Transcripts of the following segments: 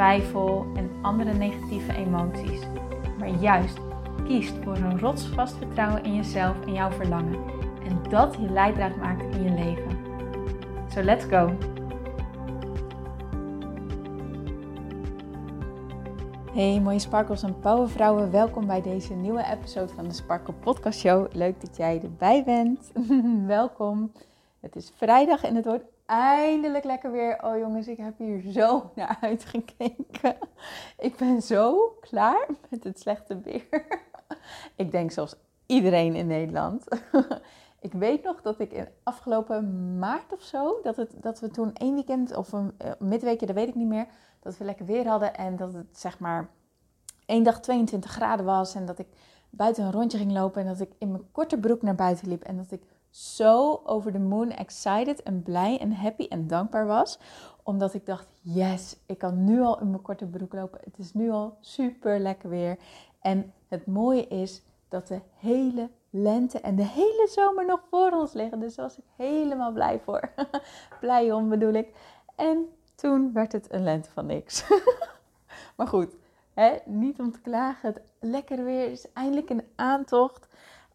twijfel en andere negatieve emoties maar juist kiest voor een rotsvast vertrouwen in jezelf en jouw verlangen. En dat je leidraad maakt in je leven. So let's go! Hey mooie sparkles en powervrouwen, welkom bij deze nieuwe episode van de Sparkle Podcast Show. Leuk dat jij erbij bent. welkom. Het is vrijdag en het wordt eindelijk lekker weer. Oh jongens, ik heb hier zo naar uitgekeken. Ik ben zo klaar met het slechte weer. Ik denk zoals iedereen in Nederland. Ik weet nog dat ik in afgelopen maart of zo, dat, het, dat we toen één weekend of een uh, midweekje, dat weet ik niet meer, dat we lekker weer hadden en dat het zeg maar één dag 22 graden was en dat ik buiten een rondje ging lopen en dat ik in mijn korte broek naar buiten liep en dat ik zo over de moon excited en blij en happy en dankbaar was. Omdat ik dacht, yes, ik kan nu al in mijn korte broek lopen. Het is nu al super lekker weer. En het mooie is dat de hele lente en de hele zomer nog voor ons liggen. Dus daar was ik helemaal blij voor. blij om bedoel ik. En toen werd het een lente van niks. maar goed, hè, niet om te klagen. Het lekker weer is eindelijk een aantocht.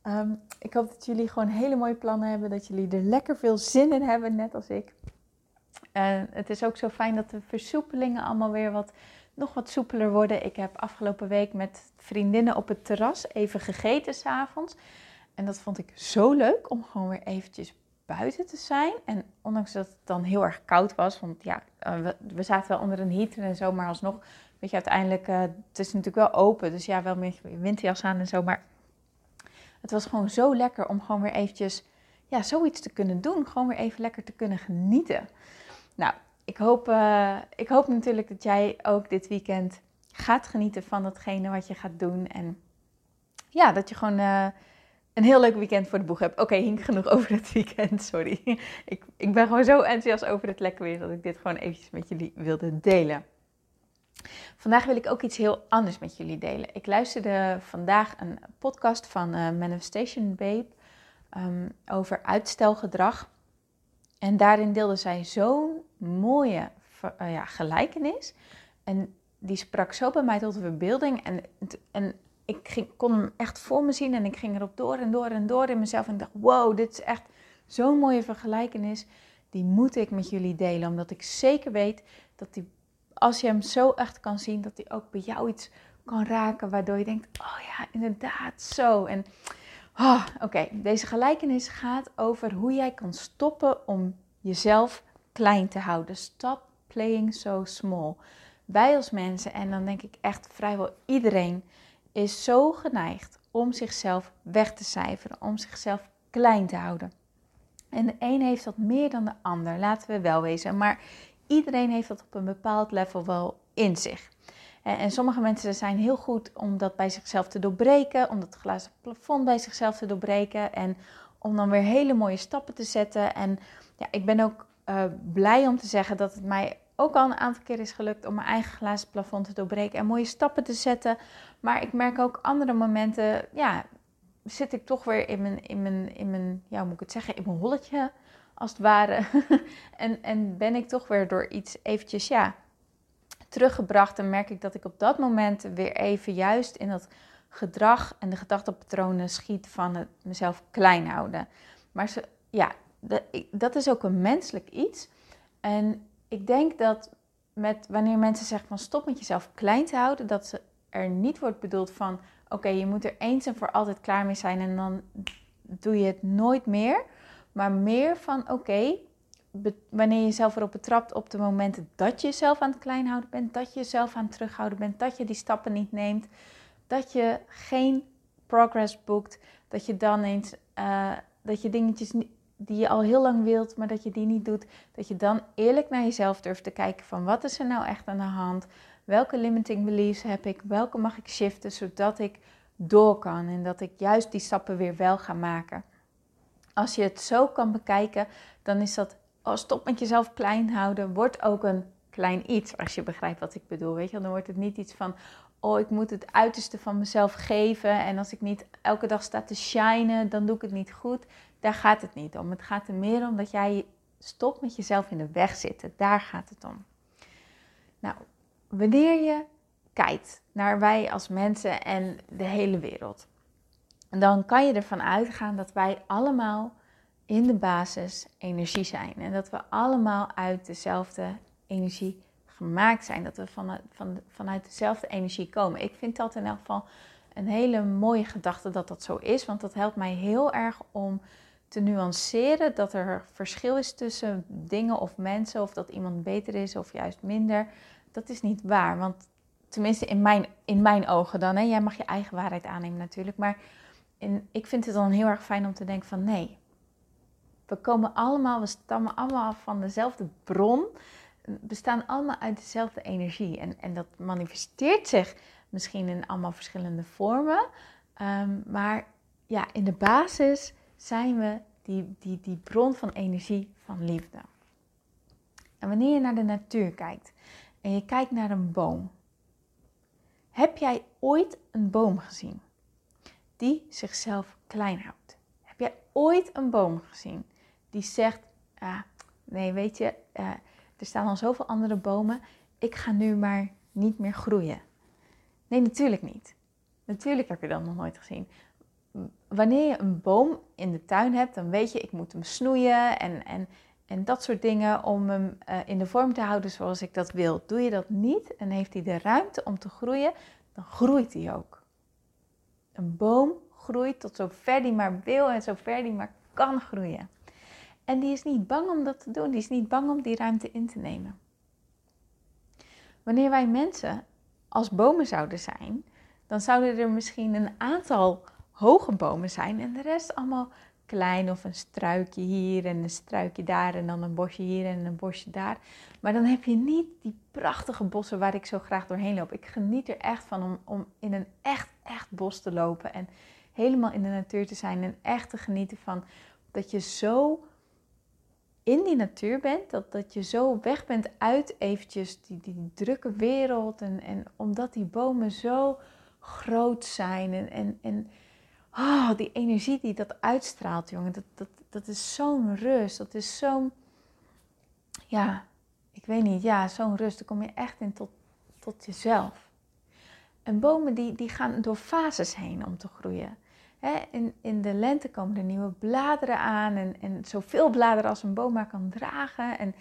Ehm, ik hoop dat jullie gewoon hele mooie plannen hebben. Dat jullie er lekker veel zin in hebben, net als ik. En het is ook zo fijn dat de versoepelingen allemaal weer wat, nog wat soepeler worden. Ik heb afgelopen week met vriendinnen op het terras even gegeten s'avonds. En dat vond ik zo leuk om gewoon weer eventjes buiten te zijn. En ondanks dat het dan heel erg koud was, want ja, eh, we, zaten wel onder een heater en zo, maar alsnog, weet je, uiteindelijk, uh, het is natuurlijk wel open. Dus ja, wel met winterjas aan en zo, maar het was gewoon zo lekker om gewoon weer eventjes ja, zoiets te kunnen doen. Gewoon weer even lekker te kunnen genieten. Nou, ik hoop, uh, ik hoop natuurlijk dat jij ook dit weekend gaat genieten van datgene wat je gaat doen. En ja, dat je gewoon uh, een heel leuk weekend voor de boeg hebt. Oké, okay, hink genoeg over het weekend, sorry. ik, ik ben gewoon zo enthousiast over het lekker weer dat ik dit gewoon eventjes met jullie wilde delen. Vandaag wil ik ook iets heel anders met jullie delen. Ik luisterde vandaag een podcast van uh, Manifestation Babe um, over uitstelgedrag. En daarin deelde zij zo'n mooie uh, ja, gelijkenis. En die sprak zo bij mij tot de verbeelding. En, en ik ging, kon hem echt voor me zien en ik ging erop door en door en door in mezelf. En ik dacht, wow, dit is echt zo'n mooie vergelijkenis. Die moet ik met jullie delen, omdat ik zeker weet dat die als je hem zo echt kan zien, dat hij ook bij jou iets kan raken, waardoor je denkt, oh ja, inderdaad, zo. En oh, oké, deze gelijkenis gaat over hoe jij kan stoppen om jezelf klein te houden. Stop playing so small. Wij als mensen, en dan denk ik echt vrijwel iedereen, is zo geneigd om zichzelf weg te cijferen, om zichzelf klein te houden. En de een heeft dat meer dan de ander, laten we wel wezen. Maar iedereen heeft dat op een bepaald level wel in zich. En sommige mensen zijn heel goed om dat bij zichzelf te doorbreken, om dat glazen plafond bij zichzelf te doorbreken en om dan weer hele mooie stappen te zetten. En ja, ik ben ook uh, blij om te zeggen dat het mij ook al een aantal keer is gelukt om mijn eigen glazen plafond te doorbreken en mooie stappen te zetten. Maar ik merk ook andere momenten, ja, zit ik toch weer in mijn, in mijn, in mijn ja, hoe moet ik het zeggen, in mijn holletje als het ware. en, en ben ik toch weer door iets eventjes, ja, teruggebracht. En merk ik dat ik op dat moment weer even juist in dat gedrag en de gedachtepatronen schiet van het mezelf klein houden. Maar ze, ja, dat is ook een menselijk iets. En ik denk dat met, wanneer mensen zeggen van stop met jezelf klein te houden, dat ze er niet wordt bedoeld van oké, je moet er eens en voor altijd klaar mee zijn en dan doe je het nooit meer maar meer van oké, wanneer je jezelf erop betrapt op de momenten dat je jezelf aan het klein houden bent, dat je jezelf aan het terughouden bent, dat je die stappen niet neemt, dat je geen progress boekt, dat je dan eens, uh, dat je dingetjes die je al heel lang wilt, maar dat je die niet doet, dat je dan eerlijk naar jezelf durft te kijken van wat is er nou echt aan de hand, Welke limiting beliefs heb ik? Welke mag ik shiften zodat ik door kan en dat ik juist die stappen weer wel ga maken? Als je het zo kan bekijken, dan is dat oh, stop met jezelf klein houden, wordt ook een klein iets, als je begrijpt wat ik bedoel. Weet je, dan wordt het niet iets van, oh, ik moet het uiterste van mezelf geven en als ik niet elke dag sta te shinen, dan doe ik het niet goed. Daar gaat het niet om. Het gaat er meer om dat jij stopt met jezelf in de weg zitten. Daar gaat het om. Nou, wanneer je kijkt naar wij als mensen en de hele wereld, dan kan je ervan uitgaan dat wij allemaal in de basis energie zijn. En dat we allemaal uit dezelfde energie gemaakt zijn. Dat we vanuit, van, vanuit dezelfde energie komen. Ik vind dat in elk geval een hele mooie gedachte dat dat zo is. Want dat helpt mij heel erg om te nuanceren dat er verschil is tussen dingen of mensen. Of dat iemand beter is of juist minder. Dat is niet waar. Want tenminste in mijn, in mijn ogen dan. Hè. Jij mag je eigen waarheid aannemen natuurlijk. Maar in, ik vind het dan heel erg fijn om te denken van nee. We komen allemaal, we stammen allemaal van dezelfde bron bestaan allemaal uit dezelfde energie. En, en dat manifesteert zich misschien in allemaal verschillende vormen. Ehm, maar ja, in de basis zijn we die, die, die bron van energie van liefde. En wanneer je naar de natuur kijkt en je kijkt naar een boom, heb jij ooit een boom gezien die zichzelf klein houdt? Heb jij ooit een boom gezien die zegt, ah, nee weet je, uh, er staan al zoveel andere bomen. Ik ga nu maar niet meer groeien. Nee, natuurlijk niet. Natuurlijk heb je dat nog nooit gezien. Wanneer je een boom in de tuin hebt, dan weet je, ik moet hem snoeien en, en, en dat soort dingen om hem uh, in de vorm te houden zoals ik dat wil. Doe je dat niet en heeft hij de ruimte om te groeien, dan groeit hij ook. Een boom groeit tot zover hij maar wil en zover hij maar kan groeien. En die is niet bang om dat te doen. Die is niet bang om die ruimte in te nemen. Wanneer wij mensen als bomen zouden zijn, dan zouden er misschien een aantal hoge bomen zijn en de rest allemaal klein of een struikje hier en een struikje daar en dan een bosje hier en een bosje daar. Maar dan heb je niet die prachtige bossen waar ik zo graag doorheen loop. Ik geniet er echt van om, om in een echt, echt bos te lopen en helemaal in de natuur te zijn en echt te genieten van dat je zo in die natuur bent, dat, dat je zo weg bent uit eventjes die, die drukke wereld. En, en omdat die bomen zo groot zijn en, en, en oh, die energie die dat uitstraalt, jongen, dat, dat, dat is zo'n rust. Dat is zo'n, ja, ik weet niet, ja, zo'n rust. Dan kom je echt in tot, tot jezelf. En bomen die, die gaan door fases heen om te groeien in, in de lente komen er nieuwe bladeren aan en, en zoveel bladeren als een boom maar kan dragen. En,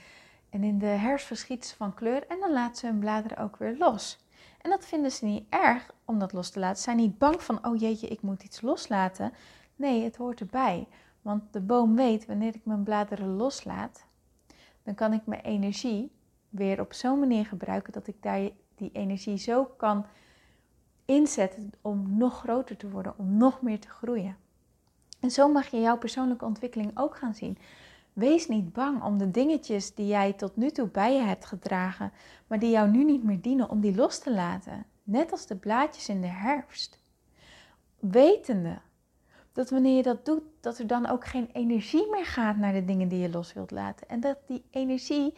en in de herfst verschieten ze van kleur en dan laten ze hun bladeren ook weer los. En dat vinden ze niet erg om dat los te laten. Ze zijn niet bang van, oh jeetje, ik moet iets loslaten. Nee, het hoort erbij. Want de boom weet, wanneer ik mijn bladeren loslaat, dan kan ik mijn energie weer op zo'n manier gebruiken dat ik daar die energie zo kan inzetten om nog groter te worden, om nog meer te groeien. En zo mag je jouw persoonlijke ontwikkeling ook gaan zien. Wees niet bang om de dingetjes die jij tot nu toe bij je hebt gedragen, maar die jou nu niet meer dienen, om die los te laten. Net als de blaadjes in de herfst. Wetende dat wanneer je dat doet, dat er dan ook geen energie meer gaat naar de dingen die je los wilt laten. En dat die energie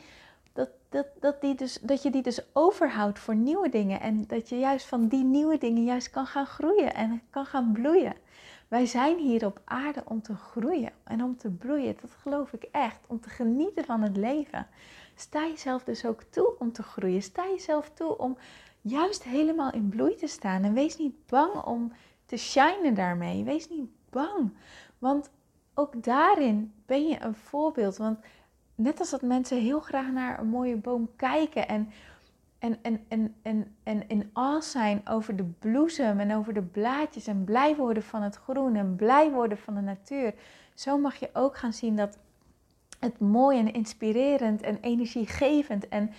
dat, dat, dat, die dus, dat je die dus overhoudt voor nieuwe dingen. En dat je juist van die nieuwe dingen juist kan gaan groeien en kan gaan bloeien. Wij zijn hier op aarde om te groeien en om te bloeien. Dat geloof ik echt. Om te genieten van het leven. Sta jezelf dus ook toe om te groeien. Sta jezelf toe om juist helemaal in bloei te staan. En wees niet bang om te shinen daarmee. Wees niet bang. Want ook daarin ben je een voorbeeld. Want net als dat mensen heel graag naar een mooie boom kijken en, en, en, en, en, en in awe zijn over de bloesem en over de blaadjes en blij worden van het groen en blij worden van de natuur. Zo mag je ook gaan zien dat het mooi en inspirerend en energiegevend en,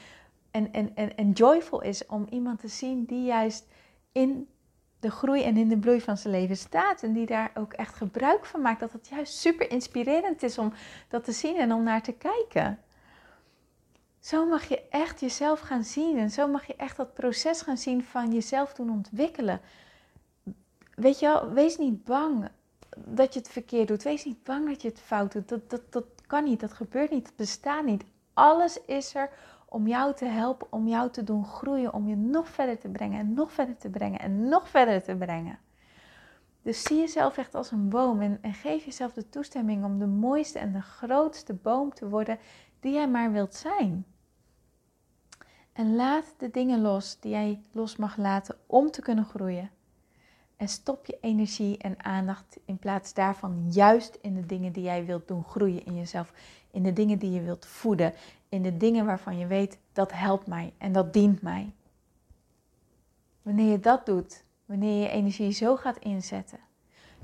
en, en, en, en joyful is om iemand te zien die juist in de groei en in de bloei van zijn leven staat. En die daar ook echt gebruik van maakt. Dat het juist super inspirerend is om dat te zien en om naar te kijken. Zo mag je echt jezelf gaan zien en zo mag je echt dat proces gaan zien van jezelf doen ontwikkelen. Weet je wel, wees niet bang dat je het verkeerd doet. Wees niet bang dat je het fout doet. Dat, dat, dat kan niet, dat gebeurt niet, dat bestaat niet. Alles is er om jou te helpen, om jou te doen groeien, om je nog verder te brengen en nog verder te brengen en nog verder te brengen. Dus zie jezelf echt als een boom en, en geef jezelf de toestemming om de mooiste en de grootste boom te worden die jij maar wilt zijn. En laat de dingen los die jij los mag laten om te kunnen groeien. En stop je energie en aandacht in plaats daarvan juist in de dingen die jij wilt doen groeien in jezelf. In de dingen die je wilt voeden. In de dingen waarvan je weet dat helpt mij en dat dient mij. Wanneer je dat doet, wanneer je energie zo gaat inzetten,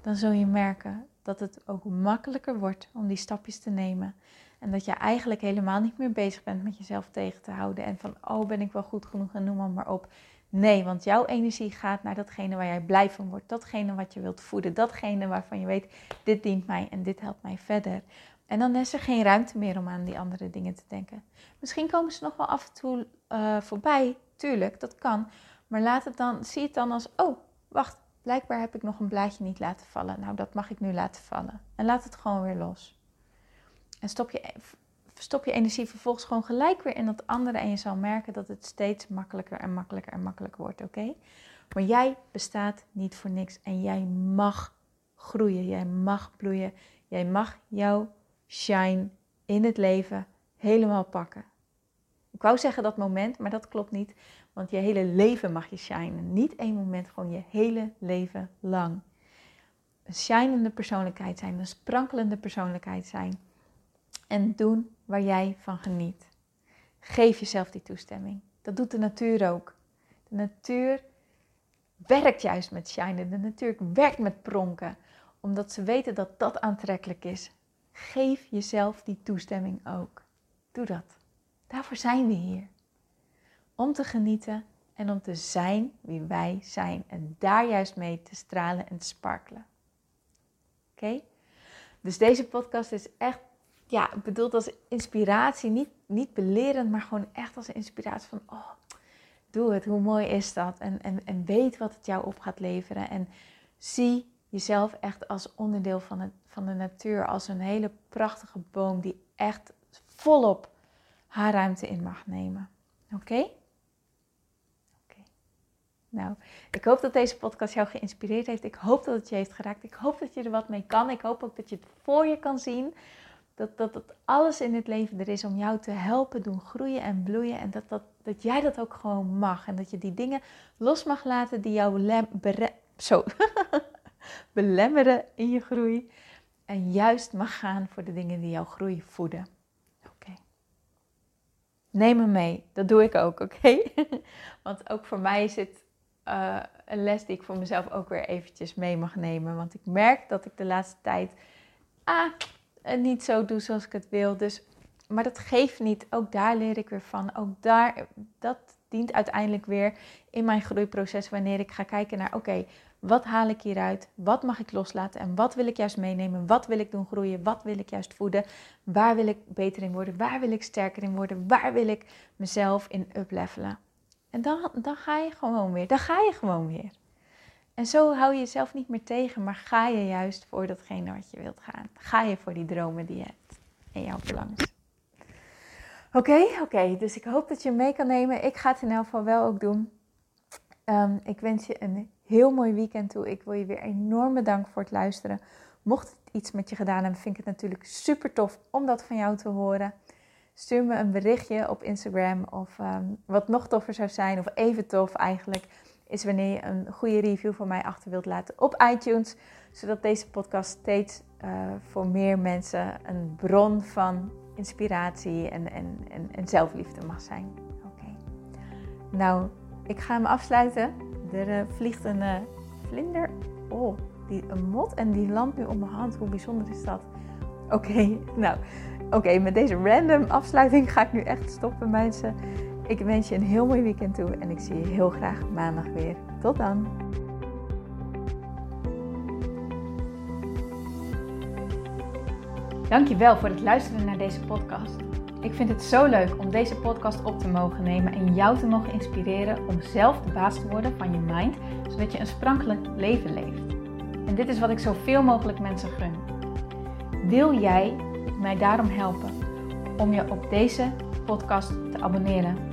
dan zul je merken dat het ook makkelijker wordt om die stapjes te nemen. En dat je eigenlijk helemaal niet meer bezig bent met jezelf tegen te houden. En van, oh, ben ik wel goed genoeg en noem maar op. Nee, want jouw energie gaat naar datgene waar jij blij van wordt. Datgene wat je wilt voeden. Datgene waarvan je weet, dit dient mij en dit helpt mij verder. En dan is er geen ruimte meer om aan die andere dingen te denken. Misschien komen ze nog wel af en toe uh, voorbij. Tuurlijk, dat kan. Maar laat het dan, zie het dan als, oh, wacht, blijkbaar heb ik nog een blaadje niet laten vallen. Nou, dat mag ik nu laten vallen. En laat het gewoon weer los. En stop je, stop je energie vervolgens gewoon gelijk weer in dat andere. En je zal merken dat het steeds makkelijker en makkelijker en makkelijker wordt, oké? Maar jij bestaat niet voor niks. En jij mag groeien. Jij mag bloeien. Jij mag jouw shine in het leven helemaal pakken. Ik wou zeggen dat moment, maar dat klopt niet. Want je hele leven mag je shinen. Niet één moment, gewoon je hele leven lang. Een shinende persoonlijkheid zijn, een sprankelende persoonlijkheid zijn. En doen waar jij van geniet. Geef jezelf die toestemming. Dat doet de natuur ook. De natuur werkt juist met shinen. De natuur werkt met pronken. Omdat ze weten dat dat aantrekkelijk is. Geef jezelf die toestemming ook. Doe dat. Daarvoor zijn we hier. Om te genieten en om te zijn wie wij zijn. En daar juist mee te stralen en te sparkelen. Oké? Dus deze podcast is echt ja, bedoeld als inspiratie. Niet, niet belerend, maar gewoon echt als inspiratie van... Oh, doe het, hoe mooi is dat? En, en, en weet wat het jou op gaat leveren. En zie jezelf echt als onderdeel van, het, van de natuur. Als een hele prachtige boom die echt volop haar ruimte in mag nemen. Oké? Oké. Nou, ik hoop dat deze podcast jou geïnspireerd heeft. Ik hoop dat het je heeft geraakt. Ik hoop dat je er wat mee kan. Ik hoop ook dat je het voor je kan zien. Dat, dat, dat alles in het leven er is om jou te helpen doen groeien en bloeien. En dat, dat, dat jij dat ook gewoon mag. En dat je die dingen los mag laten die jou belemmeren in je groei. En juist mag gaan voor de dingen die jouw groei voeden. Oké. Neem me mee. Dat doe ik ook, oké? Want ook voor mij is het uh, een les die ik voor mezelf ook weer eventjes mee mag nemen. Want ik merk dat ik de laatste tijd... Ah, niet zo doe zoals ik het wil. Dus, maar dat geeft niet. Ook daar leer ik weer van. Ook daar, dat dient uiteindelijk weer in mijn groeiproces wanneer ik ga kijken naar, oké, wat haal ik hieruit? Wat mag ik loslaten? En wat wil ik juist meenemen? Wat wil ik doen groeien? Wat wil ik juist voeden? Waar wil ik beter in worden? Waar wil ik sterker in worden? Waar wil ik mezelf in uplevelen? En dan, dan ga je gewoon weer. Dan ga je gewoon weer. En zo hou je jezelf niet meer tegen, maar ga je juist voor datgene wat je wilt gaan. Ga je voor die dromen die je hebt en jouw verlangens. Oké, oké. Dus ik hoop dat je mee kan nemen. Ik ga het in elk geval wel ook doen. Ehm, ik wens je een heel mooi weekend toe. Ik wil je weer enorm bedanken voor het luisteren. Mocht het iets met je gedaan hebben, vind ik het natuurlijk super tof om dat van jou te horen. Stuur me een berichtje op Instagram of ehm, wat nog toffer zou zijn, of even tof eigenlijk is wanneer je een goede review van mij achter wilt laten op iTunes. Zodat deze podcast steeds uh, voor meer mensen een bron van inspiratie en, en, en, zelfliefde mag zijn. Oké. Nou, ik ga hem afsluiten. Er uh, vliegt een uh, vlinder. Oh, die, een mot en die landt nu op mijn hand. Hoe bijzonder is dat? Oké, nou, oké, met deze random afsluiting ga ik nu echt stoppen, mensen. Ik wens je een heel mooi weekend toe en ik zie je heel graag maandag weer. Tot dan! Dankjewel voor het luisteren naar deze podcast. Ik vind het zo leuk om deze podcast op te mogen nemen en jou te mogen inspireren om zelf de baas te worden van je mind, zodat je een sprankelijk leven leeft. En dit is wat ik zoveel mogelijk mensen gun. Wil jij mij daarom helpen om je op deze podcast te abonneren?